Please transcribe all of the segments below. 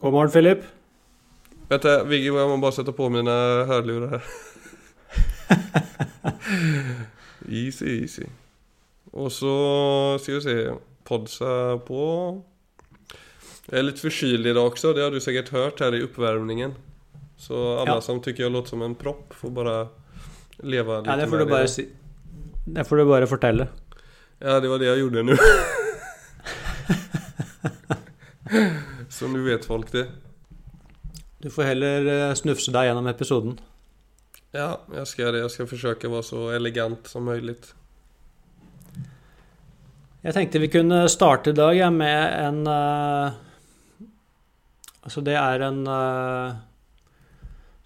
God morgen, Philip. Vent, Viggo, jag må bara sätta på mina hörlurar här. easy, easy. Och så ska vi se. Podsa på. Jag är lite förkyld idag också. Det har du säkert hört här i uppvärmningen. Så alla Ja. som tycker jag låter som en propp får bara leva lite Ja, det får med du bare si Det får du bare fortelle. Ja, det var det jag gjorde nu. Så nå vet folk det. Du får heller eh, snufse deg gjennom episoden. Ja, jeg skal det. Jeg skal forsøke å være så elegant som mulig. Jeg tenkte vi kunne starte i dag ja, med en eh, Altså, det er en eh,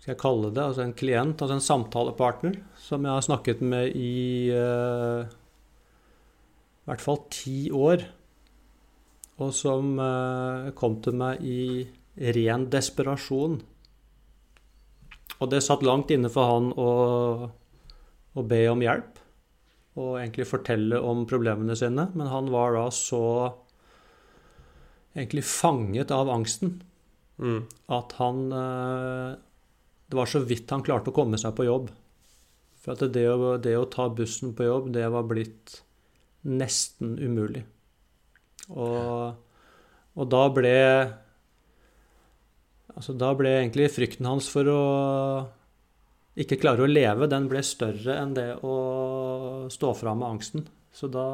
Skal jeg kalle det altså en klient, altså en samtalepartner, som jeg har snakket med i eh, i hvert fall ti år. Og som eh, kom til meg i ren desperasjon. Og det satt langt inne for han å, å be om hjelp og egentlig fortelle om problemene sine, men han var da så egentlig fanget av angsten Mm. at han eh, Det var så vidt han klarte å komme seg på jobb. For at det å, det å ta bussen på jobb, det var blitt nesten umulig. Og, og da ble Altså, da ble egentlig frykten hans for å ikke klare å leve, den ble større enn det å stå fram med angsten. Så da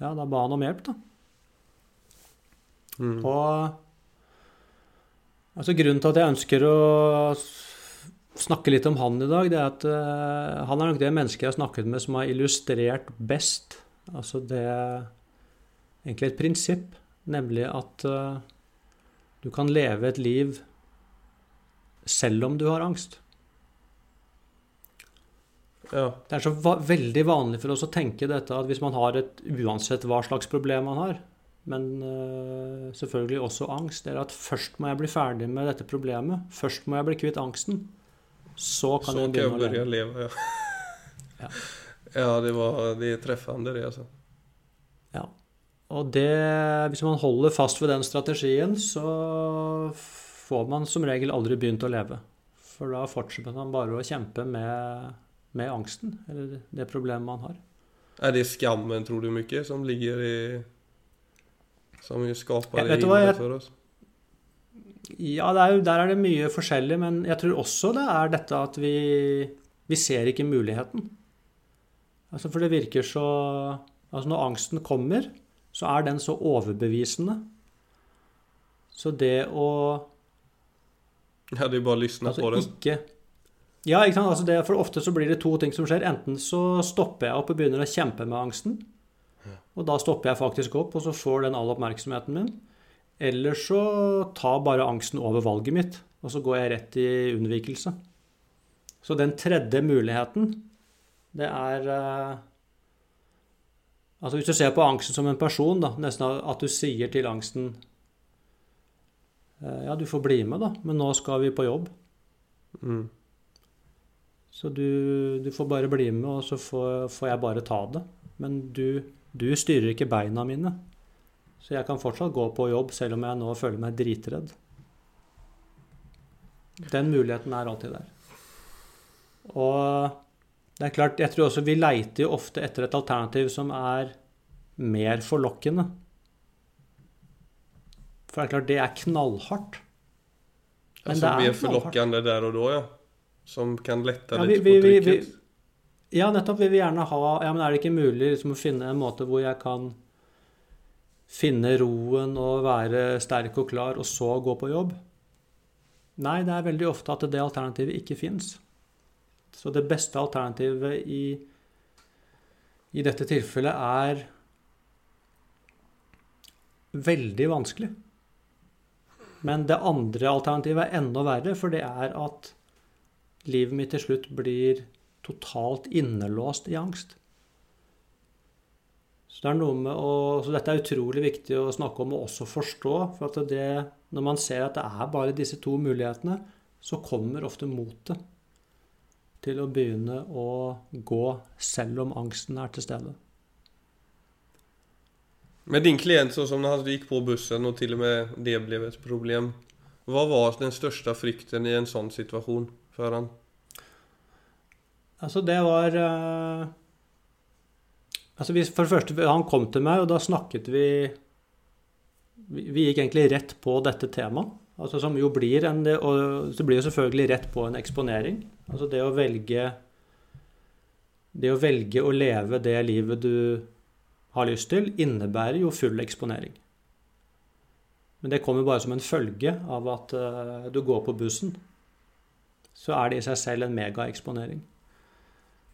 Ja, da ba han om hjelp, da. Mm. Og altså grunnen til at jeg ønsker å snakke litt om han i dag, det er at uh, han er nok det mennesket jeg har snakket med som har illustrert best altså det Egentlig et prinsipp, nemlig at eh, du kan leve et liv selv om du har angst. Ja. Det er så va veldig vanlig for oss å tenke dette at hvis man har et Uansett hva slags problem man har, men øh, selvfølgelig også angst, det er at først må jeg bli ferdig med dette problemet. Først må jeg bli kvitt angsten. Så kan Så jeg kan begynne å leve. leve. ja. Ja. Ja, det var de treffende, det altså. Ja. Og det, hvis man holder fast ved den strategien, så får man som regel aldri begynt å leve. For da fortsetter man bare å kjempe med, med angsten, eller det problemet man har. Er det skammen tror du mye, som ligger i... Som skaper det för oss? Ja, det er der er det mye forskjellig, men jeg tror også det er dette at vi, vi ser ikke muligheten. Altså, for det virker så Altså, når angsten kommer, så er den så overbevisende. Så det å Ja, det er bara att lyssna altså, på den. ikke Ja, ikke sant. Altså det, for ofte så blir det to ting som skjer. Enten så stopper jeg opp og begynner å kjempe med angsten. Og da stopper jeg faktisk opp, og så får den all oppmerksomheten min. Eller så tar bare angsten over valget mitt, og så går jeg rett i unnvikelse. Så den tredje muligheten, det er eh, Altså hvis du ser på angsten som en person, da, nesten at du sier til angsten eh, Ja, du får bli med, da, men nå skal vi på jobb. Mm. Så du, du får bare bli med, og så får, får jeg bare ta det. Men du, du styrer ikke beina mine. Så jeg kan fortsatt gå på jobb selv om jeg nå føler meg dritredd. Den muligheten er alltid der. Og det er klart, jeg tror også vi leiter jo ofte etter et alternativ som er mer forlokkende. For det er klart, det er knallhardt. Men altså, det är mer forlokkende der og da, ja. Som kan lette Ja, vi- vi- på vi- Ja, nettopp. Vi vil gjerne ha Ja, men er det ikke mulig liksom, å finne en måte hvor jeg kan finne roen og være sterk og klar, og så gå på jobb? Nei, det er veldig ofte at det alternativet ikke fins. Så det beste alternativet i, i dette tilfellet er veldig vanskelig. Men det andre alternativet er enda verre, for det er at livet mitt til slutt blir totalt innelåst i angst. Så, det er noe med å, så dette er utrolig viktig å snakke om og også forstå. For det, når man ser at det er bare disse to mulighetene, så kommer ofte motet til å begynne å gå selv om angsten er til stede. Men din klient, så som när han gikk på bussen og til og med det ble et problem. hva var den største frykten i en sånn situasjon for han? Altså, det var uh... Altså, vi, for det første, han kom til meg, og da snakket vi Vi, vi gikk egentlig rett på dette temaet. Altså, som jo blir en Og det blir jo selvfølgelig rett på en eksponering. Altså det å velge Det å velge å leve det livet du har lyst til, innebærer jo full eksponering. Men det kommer bare som en følge av at uh, du går på bussen. Så er det i seg selv en megaeksponering.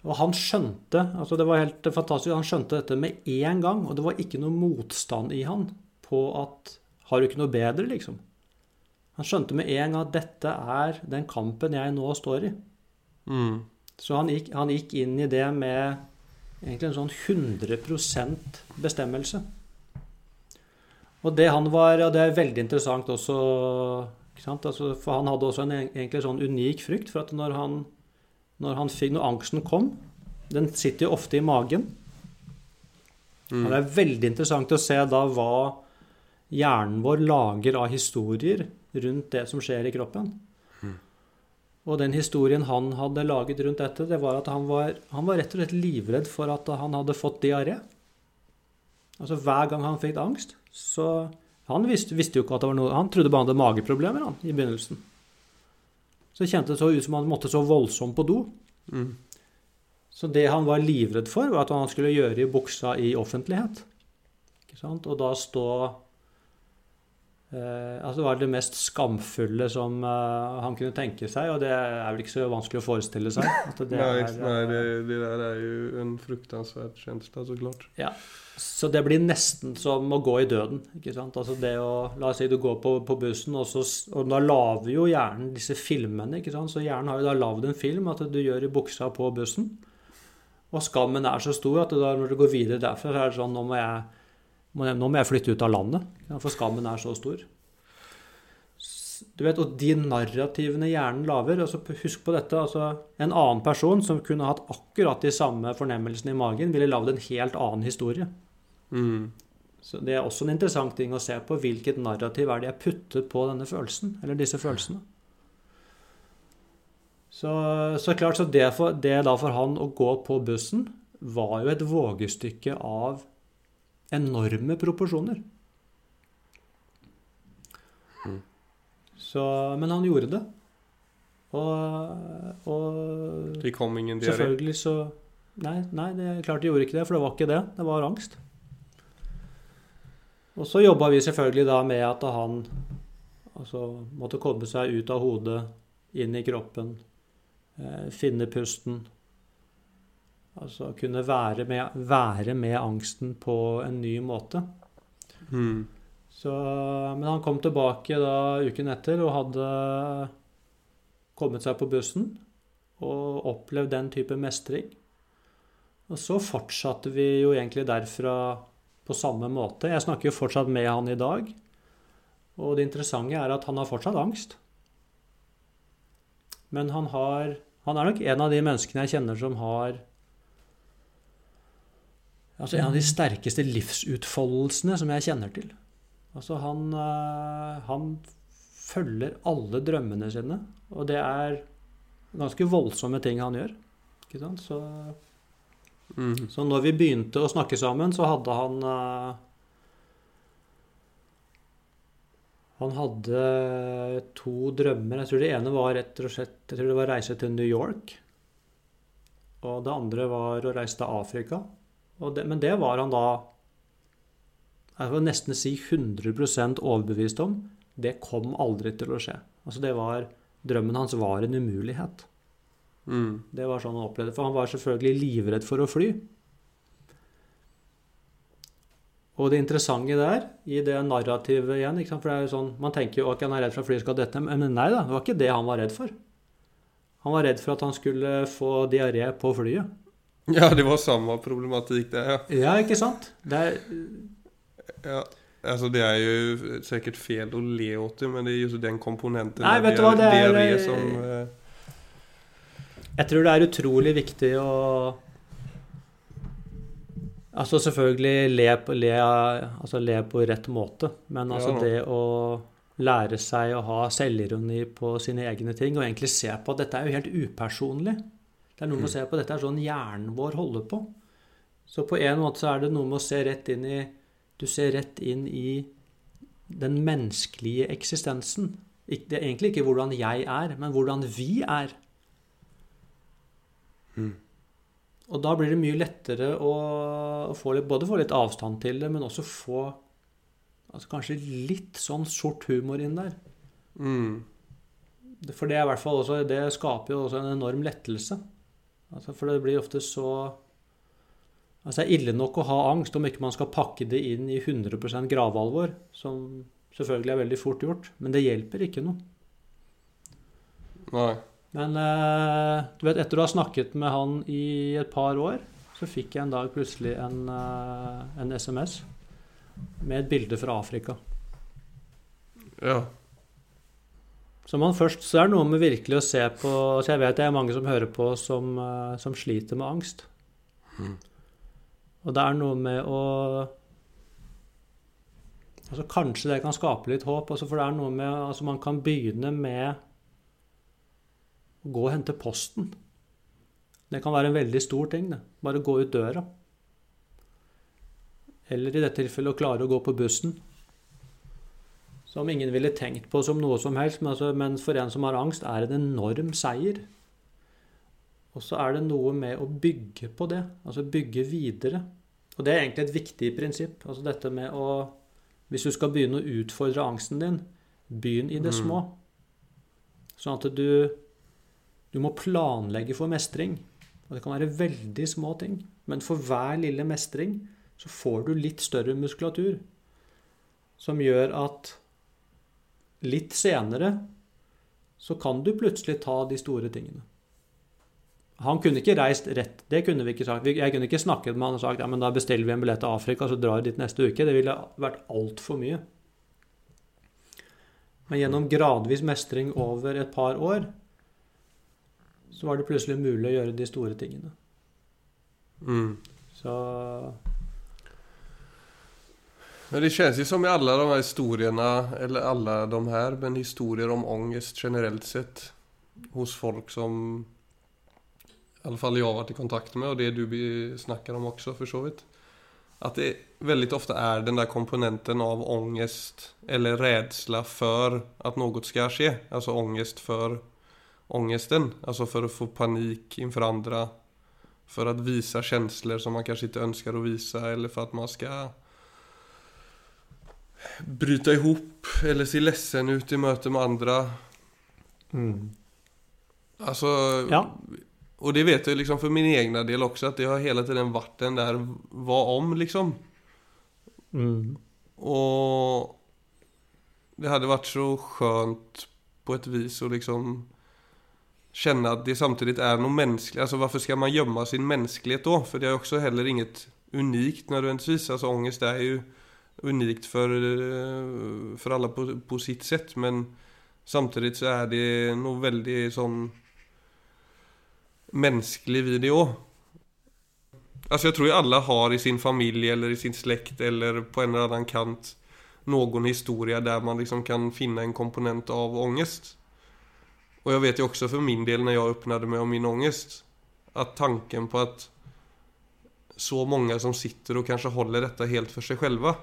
Og han skjønte altså det var helt fantastisk, han skjønte dette med en gang. Og det var ikke noe motstand i han på at Har du ikke noe bedre, liksom? Han skjønte med en gang at dette er den kampen jeg nå står i. Mm. Så han gikk, han gikk inn i det med egentlig en sånn 100% bestemmelse. Og det han var, og det er veldig interessant også altså, For han hadde også en egentlig sånn unik frykt. For at når han, når han fikk, når angsten kom Den sitter jo ofte i magen. Mm. Og det er veldig interessant å se da hva hjernen vår lager av historier rundt det som skjer i kroppen. Og den historien han hadde laget rundt dette, det var at han var, han var rett og slett livredd for at han hadde fått diaré. Altså hver gang han fikk angst, så Han visste, visste jo ikke at det var noe Han trodde bare han hadde mageproblemer han, i begynnelsen. Så det kjentes så ut som han måtte så voldsomt på do. Mm. Så det han var livredd for, var at han skulle gjøre i buksa i offentlighet. Og da stå altså det var det mest skamfulle som uh, han kunne tenke seg, og det er vel ikke så vanskelig å forestille seg. Det nei, er, nei det, det, der er jo en fruktansvært tjeneste, så klart. Ja, Så det blir nesten som å gå i døden. ikke sant? Altså det å, La oss si du går på, på bussen, og, så, og da lager jo hjernen disse filmene. ikke sant? Så hjernen har jo da lagd en film at du gjør i buksa på bussen. Og skammen er så stor at da, når du går videre derfra, så er det sånn Nå må jeg nå må jeg flytte ut av landet, for skammen er så stor. Du vet, Og de narrativene hjernen lager altså Husk på dette. altså En annen person som kunne hatt akkurat de samme fornemmelsene i magen, ville lagd en helt annen historie. Mm. Så Det er også en interessant ting å se på. Hvilket narrativ er det jeg putter på denne følelsen, eller disse følelsene? Så, så klart, så det, for, det da for han å gå på bussen var jo et vågestykke av enorme proporsjoner. Mm. Så, men han gjorde det. Og, og Det kom ingen diaré? Selvfølgelig så Nei, nei, det klart de gjorde ikke det, for det var ikke det. Det var angst. Og så jobba vi selvfølgelig da med at han altså, måtte komme seg ut av hodet, inn i kroppen, eh, finne pusten. Altså kunne være med, være med, angsten på en ny måte. Mm. Så, men han kom tilbake da uken etter og hadde kommet seg på bussen og opplevd den type mestring. Og så fortsatte vi jo egentlig derfra på samme måte. Jeg snakker jo fortsatt med han i dag. Og det interessante er at han har fortsatt angst. Men han har Han er nok en av de menneskene jeg kjenner som har Altså en av de sterkeste livsutfoldelsene som jeg kjenner til. Altså han, eh, han følger alle drømmene sine, og det er ganske voldsomme ting han gjør. Ikke sant? Så, mm. så når vi begynte å snakke sammen, så hadde han uh, Han hadde to drømmer. Jeg tror det ene var rett og slett jeg tror det var reise til New York. Og det andre var å reise til Afrika. Det, men det var han da jeg vil nesten si 100 overbevist om det kom aldri til å skje. Altså det var, Drømmen hans var en umulighet. Mm. Det var sånn han opplevde For han var selvfølgelig livredd for å fly. Og det interessante der, i det narrativet igjen For det er jo sånn, Man tenker jo at han er redd for at flyet skal dette, men nei da, det var ikke det han var redd for. Han var redd for at han skulle få diaré på flyet. Ja, det var samme problematikk der, ja. Ja, ikke sant? Det er ja. Altså, det er jo sikkert fel å le åt det, men det er just den komponenten Nei, vet du hva, det er, det som uh... Jeg tror det er utrolig viktig å Altså selvfølgelig le le, altså le på rett måte, men altså Ja. det å lære seg å ha selvironi på sine egne ting, og egentlig se på at dette er jo helt upersonlig. Det er noe med å se på dette er sånn hjernen vår holder på. Så på en måte så er det noe med å se rett inn i Du ser rett inn i den menneskelige eksistensen. Det er egentlig ikke hvordan jeg er, men hvordan vi er. Og da blir det mye lettere å få litt, både få litt avstand til det, men også få altså kanskje litt sånn sort humor inn der. Mm. For det er i hvert fall også, det skaper jo også en enorm lettelse. Altså for det blir ofte så Altså det er ille nok å ha angst om ikke man skal pakke det inn i 100% gravalvor, som selvfølgelig er veldig fort gjort, men det hjelper ikke noe. Nei. Men eh, du vet, etter å ha snakket med han i et par år, så fikk jeg en dag plutselig en, eh, en SMS med et bilde fra Afrika. Ja. Så man først, så er det noe med virkelig å se på Så jeg vet det er mange som hører på som, eh, som sliter med angst. Og det er noe med å Altså Kanskje det kan skape litt håp. Altså for det er noe med altså Man kan begynne med å gå og hente posten. Det kan være en veldig stor ting. det. Bare gå ut døra. Eller i dette tilfellet å klare å gå på bussen. Som ingen ville tenkt på som noe som helst, men, altså, men for en som har angst, er det en enorm seier. Og så er det noe med å bygge på det, altså bygge videre. Og det er egentlig et viktig prinsipp. Altså dette med å Hvis du skal begynne å utfordre angsten din, begynn i det Mm. små. Sånn at du Du må planlegge for mestring. Og det kan være veldig små ting. Men for hver lille mestring så får du litt større muskulatur. Som gjør at litt senere så kan du plutselig ta de store tingene. Han kunne ikke reist rett, det kunne vi ikke sagt. Jeg kunne ikke snakket med han og sagt ja, men da bestiller vi en billett til Afrika, så drar vi dit neste uke. Det ville vært altfor mye. Men gjennom gradvis mestring over et par år, så var det plutselig mulig å gjøre de store tingene. Mm. Så Men det ju som i alla de här historierna, eller alla de här, men historier om ångest generellt sett. Hos folk som i alla fall jag har varit i kontakt med och det du snakker om också för så vidt. Att det väldigt ofta är den där komponenten av ångest eller rädsla för att något ska ske. Alltså ångest för ångesten. Alltså för att få panik inför andra. För att visa känslor som man kanske inte önskar att visa eller för att man ska bryta ihop eller se ledsen ut i møte med andra. Alltså, Ja. och det vet jag liksom för min egna del också att det har hele tiden vært den der hva om liksom. mm. Og det hadde vært så skönt på ett vis å liksom känna att det samtidig er noe menneskelig. Alltså varför ska man gömma sin menneskelighet da? For det er jo også heller inget unikt nødvendigvis. Alltså ångest er ju unikt for för alla på, på sitt sätt. Men samtidigt så är det nog väldigt sånn menneskelig video. Alltså jag tror ju alla har i sin familj eller i sin släkt eller på en eller annan kant någon historia där man liksom kan finna en komponent av ångest. Och jag vet ju också för min del när jag öppnade mig om min ångest att tanken på att så många som sitter och kanske håller detta helt för sig själva.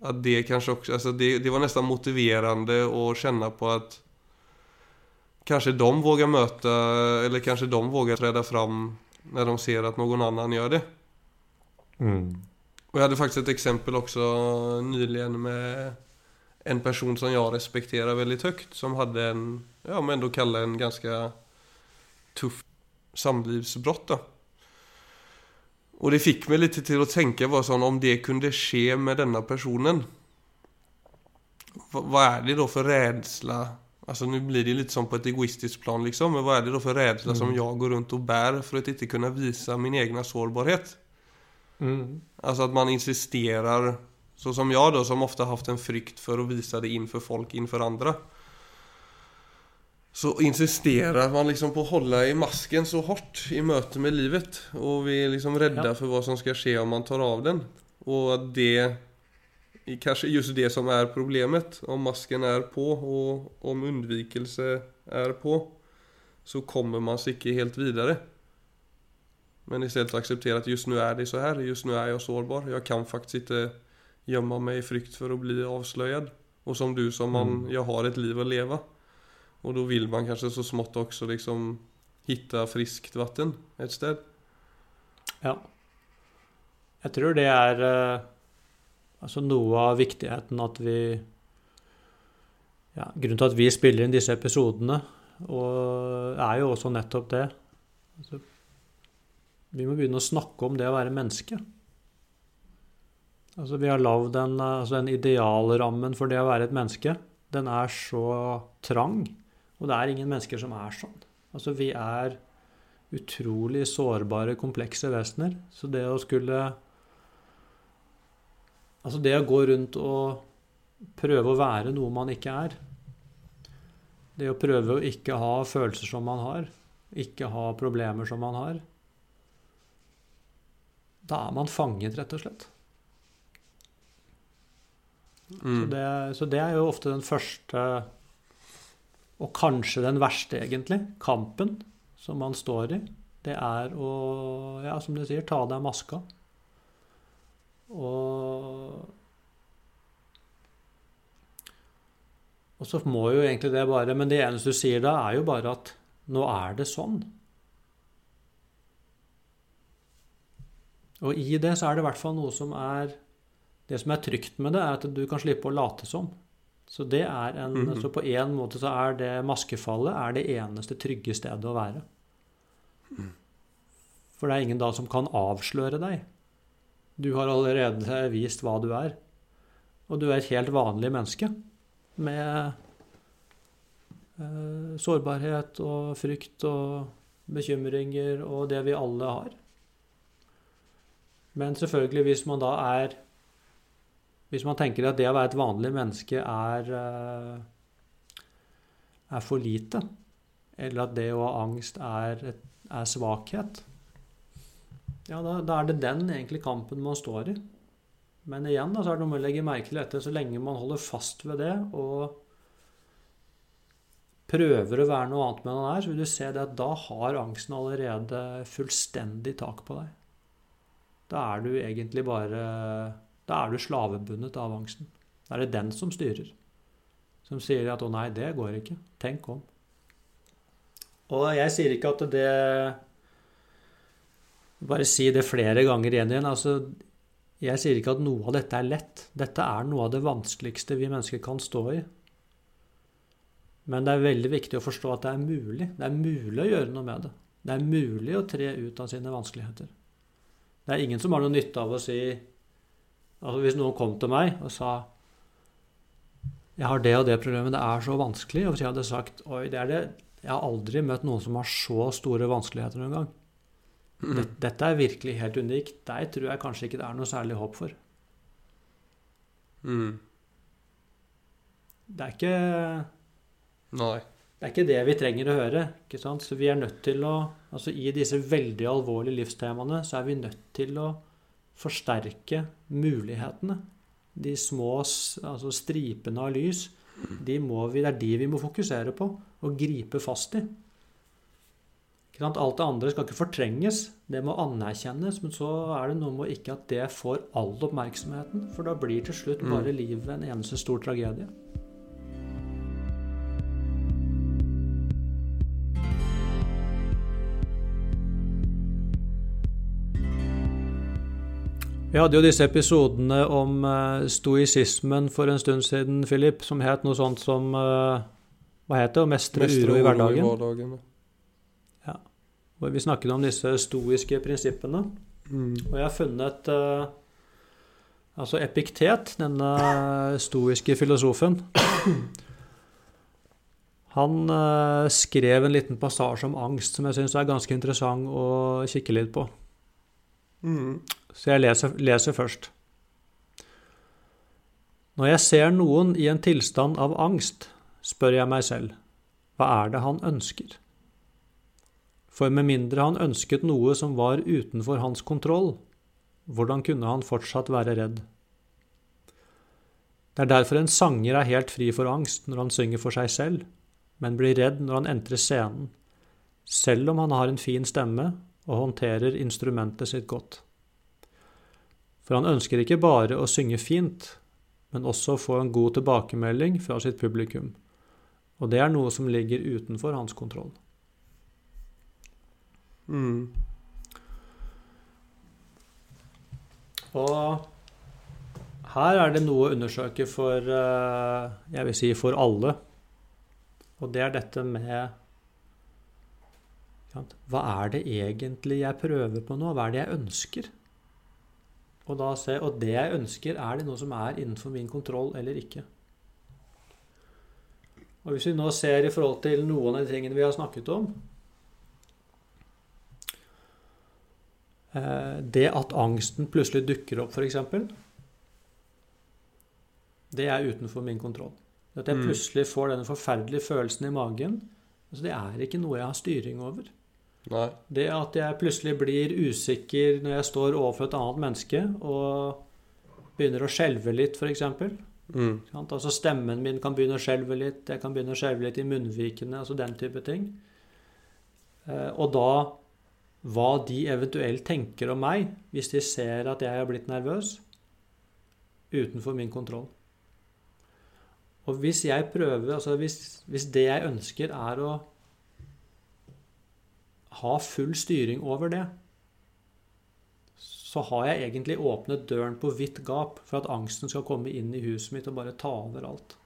Att det kanske också, alltså det, det var nästan motiverande att känna på att kanske de vågar möta eller kanske de vågar träda fram när de ser att någon annan gör det. Och jag hade faktiskt ett exempel också nyligen med en person som jag respekterar väldigt högt som hade en, ja men ändå kalla en ganska tuff samlivsbrott då. Och det fick mig lite till att tänka var sånn, om det kunde ske med denna personen. Hva vad är det då för rädsla? Alltså nu blir det lite som på ett egoistiskt plan liksom. Men vad är det då för rädsla som jag går runt och bär för att inte kunna visa min egna sårbarhet? Mm. Alltså att man insisterar, så som jag då som ofta haft en frykt för att visa det inför folk, inför andra. Så insisterer man liksom på å holde i masken så hardt i møte med livet. Og vi er liksom redde Ja. for hva som skal skje om man tar av den. Og at det Kanskje just det som er problemet. Om masken er på, og om unnvikelse er på, så kommer man seg ikke helt videre. Men i stedet akseptere at just nå er det så her. Just nå er jeg sårbar. Jeg kan faktisk ikke gjemme meg i frykt for å bli avsløret. Og som du sa, man, jeg har et liv å leve. Og da vil man kanskje så smått også liksom hitta friskt vann et sted. Ja. Jeg tror det er eh, altså noe av viktigheten at vi ja, Grunnen til at vi spiller inn disse episodene, og er jo også nettopp det. Altså, vi må begynne å snakke om det å være menneske. Altså, vi har lagd en, eh, altså, den idealrammen for det å være et menneske. Den er så trang, og det er ingen mennesker som er sånn. Altså, vi er utrolig sårbare, komplekse vesener. Så det å skulle Altså det å gå rundt og prøve å være noe man ikke er Det å prøve å ikke ha følelser som man har, ikke ha problemer som man har Da er man fanget, rett og slett. Så, Mm. det, så det er jo ofte den første, og kanskje den verste, egentlig, kampen som man står i. Det er å, ja, som du sier, ta av deg maska. Og Og så må jo egentlig det bare Men det eneste du sier da, er jo bare at nå er det sånn. Og i det så er det i hvert fall noe som er Det som er trygt med det, er at du kan slippe å late som. Så det er en, Mhm. så på en måte så er det maskefallet er det eneste trygge stedet å være. For det er ingen da som kan avsløre deg. Du har allerede vist hva du er. Og du er et helt vanlig menneske med eh, sårbarhet og frykt og bekymringer og det vi alle har. Men selvfølgelig, hvis man da er Hvis man tenker at det å være et vanlig menneske er eh, er for lite, eller at det å ha angst er, er svakhet, ja, da, da er det den egentlig kampen man står i. Men igjen da, så er det noe med å legge merke til dette så lenge man holder fast ved det og prøver å være noe annet med man er, så vil du se det at da har angsten allerede fullstendig tak på deg. Da er du egentlig bare Da er du slavebundet av angsten. Da er det den som styrer. Som sier at 'å nei, det går ikke'. Tenk om. Og jeg sier ikke at det Bare si det flere ganger igjen igjen. Altså, jeg sier ikke at noe av dette er lett. Dette er noe av det vanskeligste vi mennesker kan stå i. Men det er veldig viktig å forstå at det er mulig. Det er mulig å gjøre noe med det. Det er mulig å tre ut av sine vanskeligheter. Det er ingen som har noe nytte av å si altså Hvis noen kom til meg og sa jeg har det og det problemet, det er så vanskelig. Og hvis jeg hadde sagt oi, det er det Jeg har aldri møtt noen som har så store vanskeligheter noen gang. Dette, dette er virkelig helt unikt. Deg tror jeg kanskje ikke det er noe særlig håp for. Mm. Det er ikke Nei. Det er ikke det vi trenger å høre. ikke sant? Så vi er nødt til å Altså I disse veldig alvorlige livstemaene så er vi nødt til å forsterke mulighetene. De små altså stripene av lys, de må vi, det er de vi må fokusere på og gripe fast i. Alt det andre skal ikke fortrenges, det må anerkjennes. Men så er det noe med ikke at det får all oppmerksomheten, for da blir til slutt Mm. bare livet en eneste stor tragedie. Vi hadde jo disse episodene om eh, stoisismen for en stund siden, Philip, som het noe sånt som eh, Hva het det? Å mestre Mestre uro i uro hverdagen. Ja. Hvor vi snakket om disse stoiske prinsippene. Mm. Og jeg har funnet eh, Altså Epiktet, denne stoiske filosofen Han skrev en liten passasje om angst som jeg syns er ganske interessant å kikke litt på. Mm. Så jeg leser, leser først. Når jeg ser noen i en tilstand av angst, spør jeg meg selv, hva er det han ønsker? For med mindre han ønsket noe som var utenfor hans kontroll, hvordan kunne han fortsatt være redd? Det er derfor en sanger er helt fri for angst når han synger for seg selv, men blir redd når han entrer scenen, selv om han har en fin stemme og håndterer instrumentet sitt godt. For han ønsker ikke bare å synge fint, men også å få en god tilbakemelding fra sitt publikum. Og det er noe som ligger utenfor hans kontroll. Mm. Og her er det noe å undersøke for eh, jeg vil si for alle. Og det er dette med Hva er det egentlig jeg prøver på nå? Hva er det jeg ønsker? Og, da se, og det jeg ønsker, er det noe som er innenfor min kontroll eller ikke? Og Hvis vi nå ser i forhold til noen av de tingene vi har snakket om eh, Det at angsten plutselig dukker opp, f.eks. Det er utenfor min kontroll. At jeg Mm. plutselig får denne forferdelige følelsen i magen, altså det er ikke noe jeg har styring over. Nei. Det at jeg plutselig blir usikker når jeg står overfor et annet menneske og begynner å skjelve litt, f.eks. Mm. Altså stemmen min kan begynne å skjelve litt, jeg kan begynne å skjelve litt i munnvikene, altså den type ting. Eh, Og da hva de eventuelt tenker om meg hvis de ser at jeg er blitt nervøs, utenfor min kontroll. Og hvis jeg prøver, altså hvis, hvis det jeg ønsker er å ha full styring over det, så har jeg egentlig åpnet døren på vidt gap for at angsten skal komme inn i huset mitt og bare ta over alt.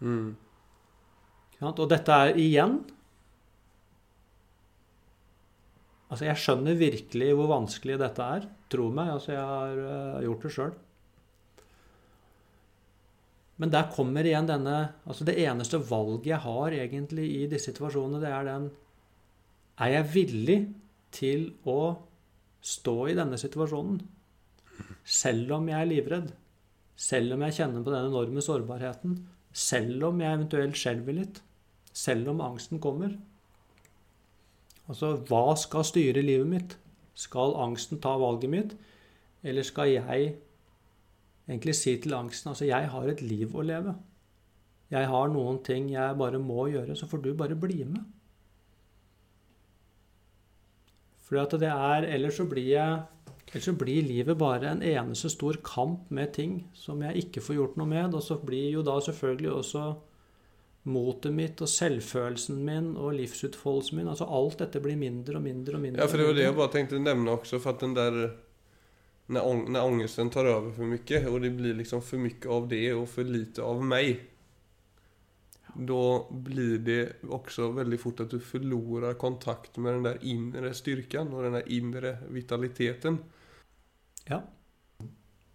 Mm. Og dette er igjen Altså, jeg skjønner virkelig hvor vanskelig dette er. Tro meg. Altså, jeg har uh, gjort det sjøl. Men der kommer igjen denne Altså, det eneste valget jeg har egentlig i disse situasjonene, det er den Er jeg villig til å stå i denne situasjonen? Selv om jeg er livredd? Selv om jeg kjenner på den enorme sårbarheten? Selv om jeg eventuelt skjelver litt? Selv om angsten kommer? Altså, hva skal styre livet mitt? Skal angsten ta valget mitt, eller skal jeg egentlig si til angsten altså, jeg har et liv å leve. Jeg har noen ting jeg bare må gjøre, så får du bare bli med. Fordi at det er Ellers så blir jeg Ellers så blir livet bare en eneste stor kamp med ting som jeg ikke får gjort noe med. Og så blir jo da selvfølgelig også motet mitt og selvfølelsen min og livsutfoldelsen min altså Alt dette blir mindre og mindre og mindre. Ja, for det var det jeg bare tenkte å nevne også, for at den der Når, ång när ångesten tar over for mye, og det blir liksom for mye av det og for lite av mig. Då blir det också väldigt fort att du förlorar kontakt med den där inre styrkan och den där inre vitaliteten. Ja.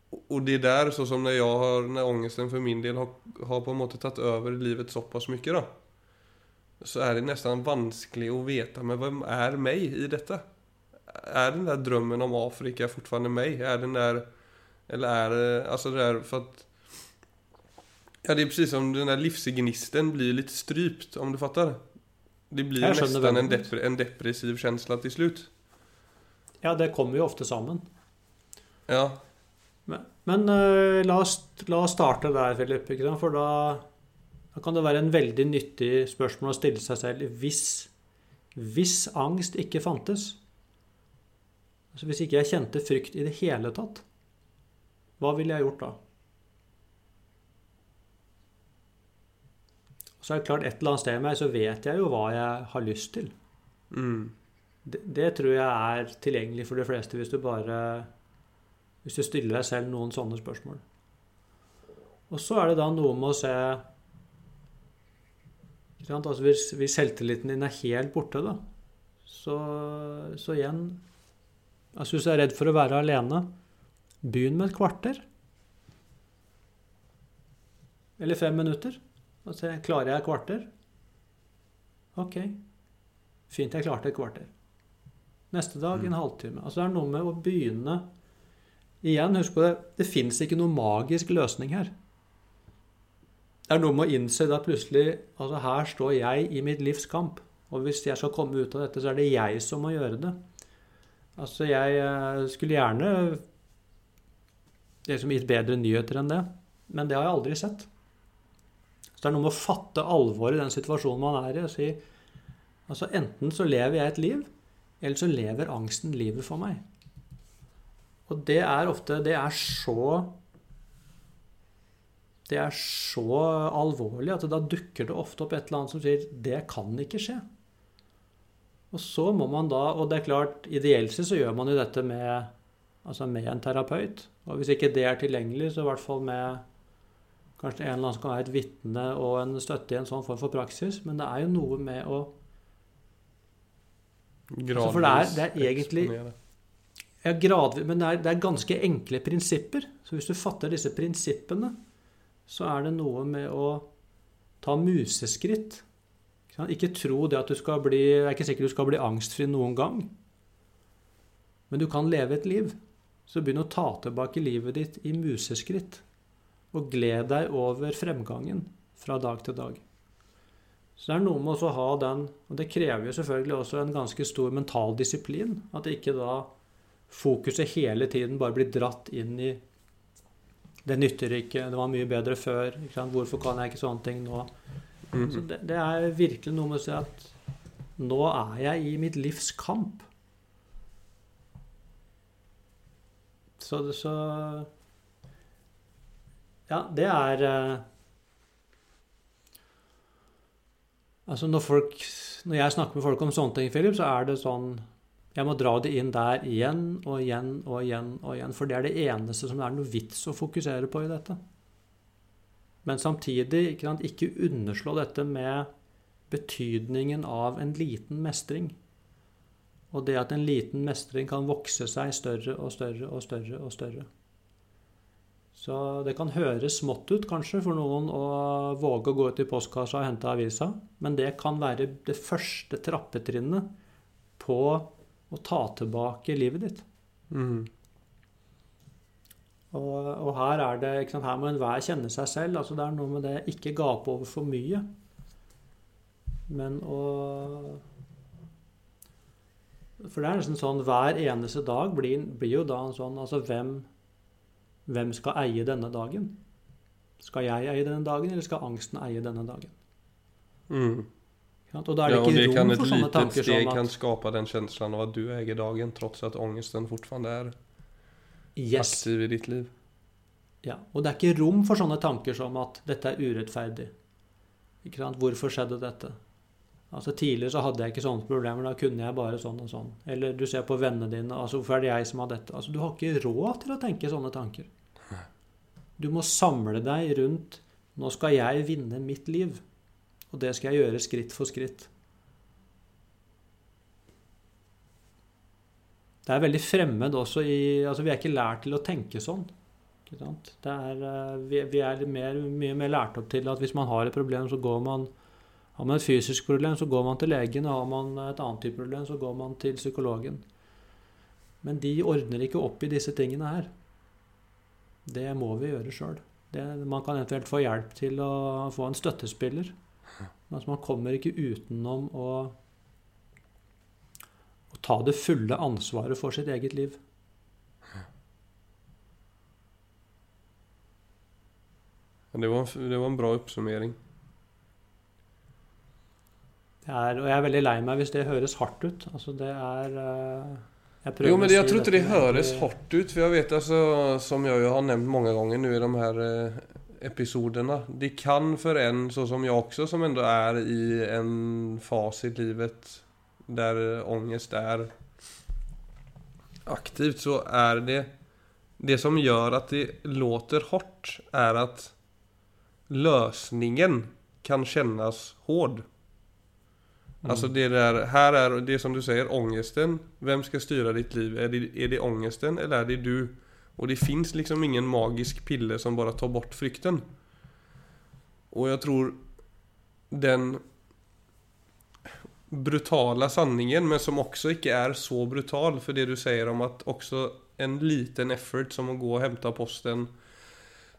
Och- Och det är där, så som när jag har, när ångesten för min del har, har på en måte tagit över livet så pass mycket då. Så är det nästan vanskligt att veta, men vem är mig i detta? Är den där drömmen om Afrika fortfarande mig? Är den där, eller är det, alltså det där för att Ja, det är precis som den där livsgnisten blir lite strypt, om du fattar. Det blir nästan en, depre, en depressiv känsla till slut. ja, det kommer jo ofte sammen. Ja, Men, men uh, la, oss, la oss starte der, Philip. For da, da kan det være en veldig nyttig spørsmål å stille seg selv. Hvis, hvis angst ikke fantes, altså hvis ikke jeg kjente frykt i det hele tatt, hva ville jeg gjort da? Så er det klart, et eller annet sted i meg så vet jeg jo hva jeg har lyst til. mm, Det, det tror jeg er tilgjengelig for de fleste hvis du bare Hvis du stiller deg selv noen sånne spørsmål. Og så er det da noe med å se? Altså hvis, hvis selvtilliten din er helt borte, da, så, så igjen altså Hvis du er redd for å være alene, begynn med et kvarter. Eller fem minutter. Og se, klarer jeg et kvarter? Ok. Fint, jeg klarte et kvarter. Neste dag en halvtime. Altså Det er noe med å begynne Igjen, husk på det, det fins ikke noen magisk løsning her. Det er noe med å innse at plutselig Altså, her står jeg i mitt livs kamp. Og hvis jeg skal komme ut av dette, så er det jeg som må gjøre det. Altså, jeg eh, skulle gjerne liksom gitt bedre nyheter enn det, men det har jeg aldri sett. Så det er noe med å fatte alvoret i den situasjonen man er i, og si altså enten så lever jeg et liv, eller så lever angsten livet for meg. Og det er ofte Det er så Det er så alvorlig at da dukker det ofte opp et eller annet som sier Det kan ikke skje. Og så må man da Og det er klart, ideelt sett så gjør man jo dette med, altså med en terapeut. Og hvis ikke det er tilgjengelig, så i hvert fall med kanskje en eller annen som kan være et vitne og en støtte i en sånn form for praksis. Men det er jo noe med å altså For det er, det er egentlig ja, gradvis, Men det er, det er ganske enkle prinsipper. Så hvis du fatter disse prinsippene, så er det noe med å ta museskritt ikke tro det at du skal bli Jeg er ikke sikker du skal bli angstfri noen gang. Men du kan leve et liv. Så begynn å ta tilbake livet ditt i museskritt. Og gled deg over fremgangen fra dag til dag. Så det er noe med å ha den Og det krever jo selvfølgelig også en ganske stor mental disiplin. At ikke da fokuset hele tiden bare blir dratt inn i det nytter ikke, det var mye bedre før. Hvorfor kan jeg ikke sånne ting nå? Mm. Så det, det, er virkelig noe med å si at nå er jeg i mitt livs kamp. Så, så Ja, det er eh, Altså når folk Når jeg snakker med folk om sånne ting, Philip, så er det sånn Jeg må dra det inn der igjen og igjen og igjen og igjen. For det er det eneste som det er noe vits å fokusere på i dette. Men samtidig ikke, sant, ikke underslå dette med betydningen av en liten mestring. Og det at en liten mestring kan vokse seg større og større og større og større. Så det kan høres smått ut kanskje for noen å våge å gå ut i postkassa og hente avisa, men det kan være det første trappetrinnet på å ta tilbake livet ditt. Mm. Og, og, her er det, sant, her må enhver kjenne seg selv. altså Det er noe med det ikke gape over for mye. Men å For det er nesten sånn hver eneste dag blir, blir jo da en sånn Altså hvem, hvem skal eie denne dagen? Skal jeg eie denne dagen, eller skal angsten eie denne dagen? Mm. Og da er det ja, ikke rom for sånne tanker som at Et steg kan skape den følelsen av at du eier dagen, tross at angsten fortsatt er yes. aktiv i ditt liv. Ja, Og det er ikke rom for sånne tanker som at dette er urettferdig. Ikke sant? Hvorfor skjedde dette? Altså Tidligere så hadde jeg ikke sånne problemer. Da kunne jeg bare sånn og sånn. Eller du ser på vennene dine. altså Hvorfor er det jeg som har dette? Altså Du har ikke råd til å tenke sånne tanker. Du må samle deg rundt Nå skal jeg vinne mitt liv. Og det skal jeg gjøre skritt for skritt. Det er veldig fremmed også i Altså, vi er ikke lært til å tenke sånn. Er, eh, vi, er mer, mye mer lært opp til at hvis man har et problem, så går man Har man et fysisk problem, så går man til legen. Har man et annet type problem, så går man til psykologen. Men de ordner ikke opp i disse tingene her. Det må vi gjøre sjøl. Man kan eventuelt få hjelp til å få en støttespiller. Men altså, man kommer ikke utenom å ta det fulle ansvaret for sitt eget liv. Det var, det var en bra oppsummering. Er, og jeg er veldig lei meg hvis det høres hardt ut. Altså, det er uh, Jo, men jeg tror ikke det høres hardt ut. For jeg vet, altså, som jeg har nevnt mange ganger nå i de her uh, episodene Det kan for en sånn som jeg også, som enda er i en fase i livet der ångest er aktivt, så er det Det som gjør at det låter hardt, er at løsningen kan kjennes hård. Mm. Alltså det där, här er det som du sier, ångesten. Vem skal styre ditt liv? Er det, är det ångesten, eller er det du? Og det finns liksom ingen magisk pille som bare tar bort frykten. Og jeg tror den brutala sanningen, men som også ikke er så brutal. For det du sier om at også en liten effort som å gå og hämta posten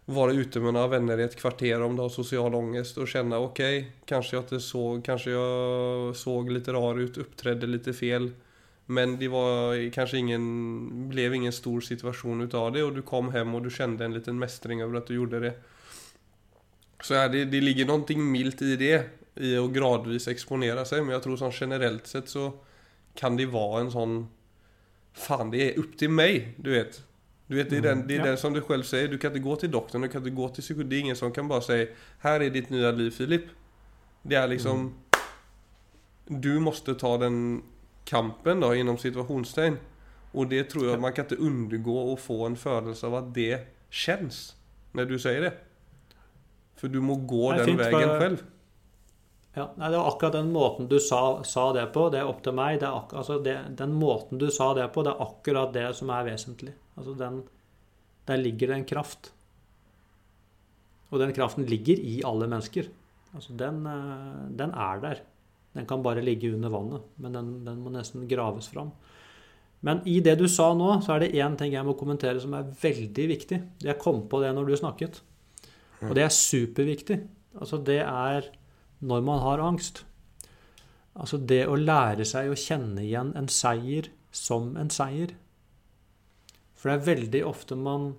vara ute med några vänner i ett kvarter om du har social ångest och känna okej, okay, kanske jag inte såg, kanske jag såg lite rar ut, uppträdde lite fel. Men det var kanske ingen, blev ingen stor situation utav det och du kom hem och du kände en liten mästring över att du gjorde det. Så ja, det, det ligger någonting milt i det, i att gradvis exponera sig. Men jag tror som generellt sett så kan det vara en sån Fan, det är upp till mig, du vet. Du vet, det är, den, det är ja. den som du själv säger. Du kan inte gå till doktorn, du kan inte gå till psykolog. Det är ingen som kan bara säga Här är ditt nya liv Filip. Det är liksom mm. Du måste ta den kampen då inom situationstecken. Och det tror jag man kan inte undgå att få en födelse av att det känns. När du säger det. För du må gå den vägen bare... själv. Ja, nei, Det var akkurat den måten du sa, sa det på. Det er opp til meg. Ak altså det, den måten du sa det på, det er akkurat det som er vesentlig. Altså den, Der ligger det en kraft. Og den kraften ligger i alle mennesker. Altså den, eh, den er der. Den kan bare ligge under vannet, men den, den, må nesten graves fram. Men i det du sa nå, så er det én ting jeg må kommentere som er veldig viktig. Jeg kom på det når du snakket. Og det er superviktig. Altså det er når man har angst. Altså det å lære seg å kjenne igjen en seier som en seier. For det er veldig ofte man,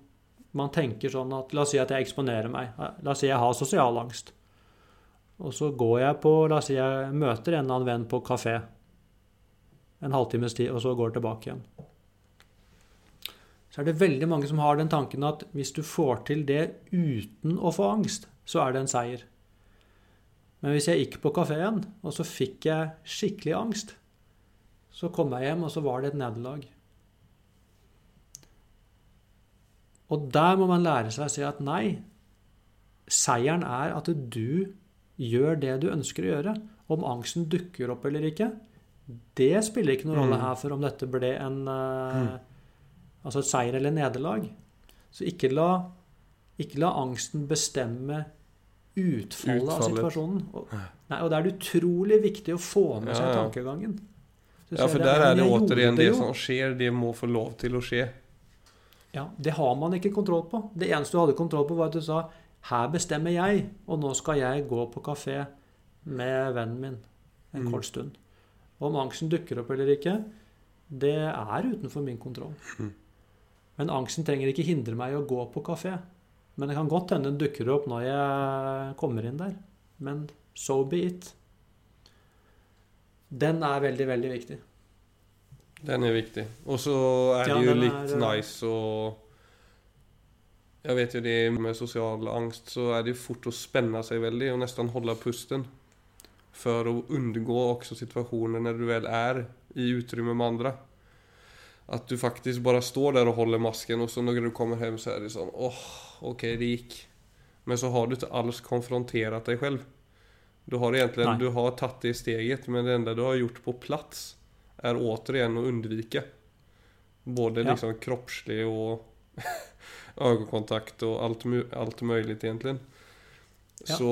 man tenker sånn at La oss si at jeg eksponerer meg. La oss si jeg har sosial angst. Og så går jeg på La oss si jeg møter en eller annen venn på kafé en halvtimes tid, og så går tilbake igjen. Så er det veldig mange som har den tanken at hvis du får til det uten å få angst, så er det en seier. Men hvis jeg gikk på kafeen, og så fikk jeg skikkelig angst, så kom jeg hjem, og så var det et nederlag. Og der må man lære seg å si at nei, seieren er at du gjør det du ønsker å gjøre. Om angsten dukker opp eller ikke, det spiller ikke noen rolle mm. her for om dette ble en uh, Altså et seier eller nederlag. Så ikke la, ikke la angsten bestemme utfallet, utfallet. av situasjonen. Og, nei, og det er utrolig viktig å få med seg tankegangen. ja, for der er det återigen det, det som skjer, det må få lov til å skje. Ja, Det har man ikke kontroll på. Det eneste du hadde kontroll på, var at du sa her bestemmer jeg, og nå skal jeg gå på kafé med vennen min en mm. kort stund. Om angsten dukker opp eller ikke, det er utenfor min kontroll. Mm. Men angsten trenger ikke hindre meg i å gå på kafé. Men det kan godt hende den dukker opp når jeg kommer inn der. Men so be it. Den er veldig, veldig viktig. Den er viktig. Og så er det ja, jo litt er, nice å Jeg vet jo det med sosial angst, så er det jo fort å spenne seg veldig og nesten holde pusten. For å unngå også situasjoner når du vel er i utrymme med andre. At du faktisk bare står der og holder masken, og så når du kommer hjem, så er det sånn åh, okej, det gick. Men så har du inte alls konfronterat dig själv. Du har egentligen, Nej. du har tagit det steget, men det enda du har gjort på plats är återigen att undvika. Både ja. liksom kroppslig och ögonkontakt och allt, allt möjligt egentligen. Ja. Så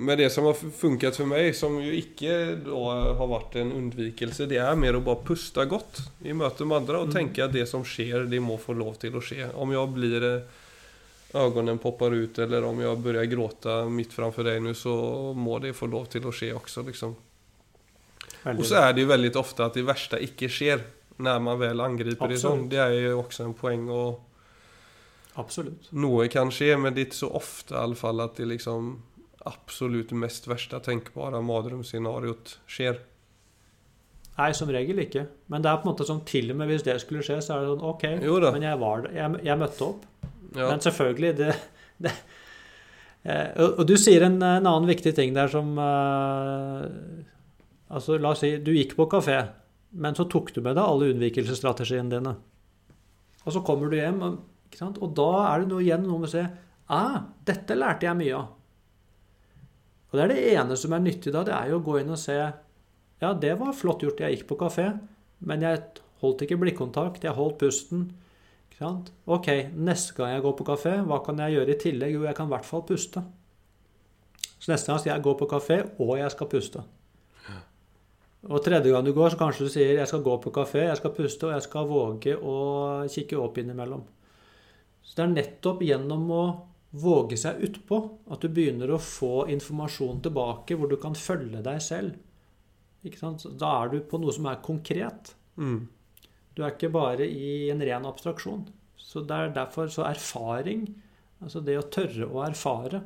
med det som har funkat för mig, som ju icke då har varit en undvikelse, det är mer att bara pusta gott i möte med andra och mm. tänka att det som sker, det må få lov till att ske. Om jag blir ögonen poppar ut eller om jag börjar gråta mitt framför dig nu så må det få lov till att ske också liksom. Och så är det ju väldigt ofta att det värsta icke sker när man väl angriper det sånn. Det är ju också en poäng och Absolut. Noe kan skje, men det er ikke så ofte i alle fall at det liksom absolutt mest verste tenkbare madrumsscenarioet skjer. Nei, som regel ikke. Men det er på en måte sånn til og med hvis det skulle skje, så er det sånn OK, men jeg var der. Jeg, jeg møtte opp. Ja. Men selvfølgelig det, det eh, og, du sier en, en, annen viktig ting der som uh, Altså, la oss si du gikk på kafé, men så tok du med deg alle unnvikelsesstrategiene dine. Og så kommer du hjem, og, da er det noe igjen noe med å si ah, dette lærte jeg mye av. Og det er det ene som er nyttig da, det er jo å gå inn og se Ja, det var flott gjort, jeg gikk på kafé, men jeg holdt ikke blikkontakt, jeg holdt pusten. Ok, neste gang jeg går på kafé, hva kan jeg gjøre i tillegg? Jo, jeg kan i hvert fall puste. Så neste gang skal jeg gå på kafé, og jeg skal puste. Og tredje gang du går, så kanskje du sier jeg skal gå på kafé, jeg skal puste, og jeg skal våge å kikke opp innimellom. Så det er nettopp gjennom å våge seg utpå. At du begynner å få informasjon tilbake hvor du kan følge deg selv. Da er du på noe som er konkret. Mm. Du er ikke bare i en ren abstraksjon. Så det er derfor så erfaring, altså det å tørre å erfare,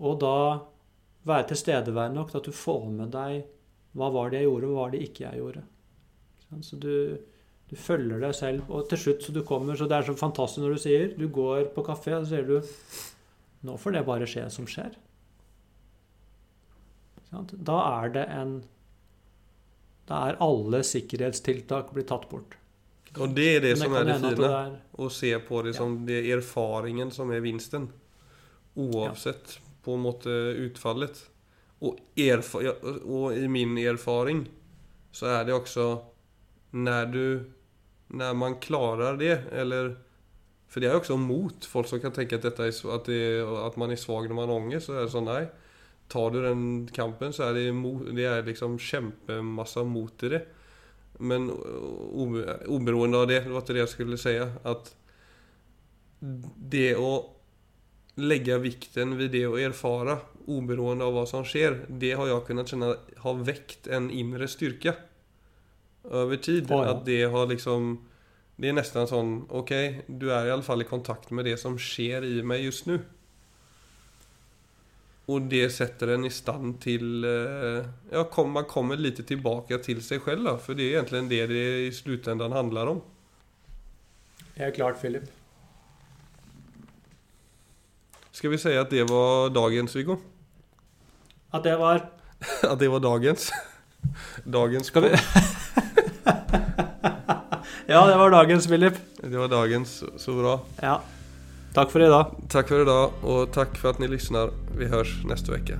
og da være tilstedeværende nok til at du får med deg hva var det jeg gjorde, og hva var det ikke jeg gjorde. Så du, du følger deg selv, og til slutt så du kommer Så det er så fantastisk når du sier Du går på kafé, og så sier du Nå får det bare skje som skjer. Da er det en Da er alle sikkerhetstiltak blitt tatt bort. Og det er det det som er det fine. det er- Å se på det som det er erfaringen som er vinsten. Oavsett på en måte utfallet. Og, og i min erfaring så er det også når du Når man klarer det, eller For det er også mot. Folk som kan tenke at, er, at, det, at man er svak når man har angst. Så er det sånn Nei. Tar du den kampen, så er det, det er liksom kjempemasse mot det. Men uberoende av det, ikke det jeg skulle si, at det å legge vikten ved det å erfare, oberoende av hva som skjer, det har jeg kunnet kjenne har vekt en indre styrke over tid. Oh, ja. At det har liksom Det er nesten sånn Ok, du er i alle fall i kontakt med det som skjer i meg just nå. Og det setter en i stand til eh, Ja, kom, man kommer litt tilbake til seg selv, da. For det er egentlig det det i slutenden handler om. Helt klart, Philip. Skal vi si at det var dagens, Viggo? At det var At det var dagens? Dagens Skal vi Ja, det var dagens, Philip. Det var dagens. Så bra. Ja. Takk for i dag. Tack för idag och tack för att ni lyssnar. Vi hörs nästa vecka.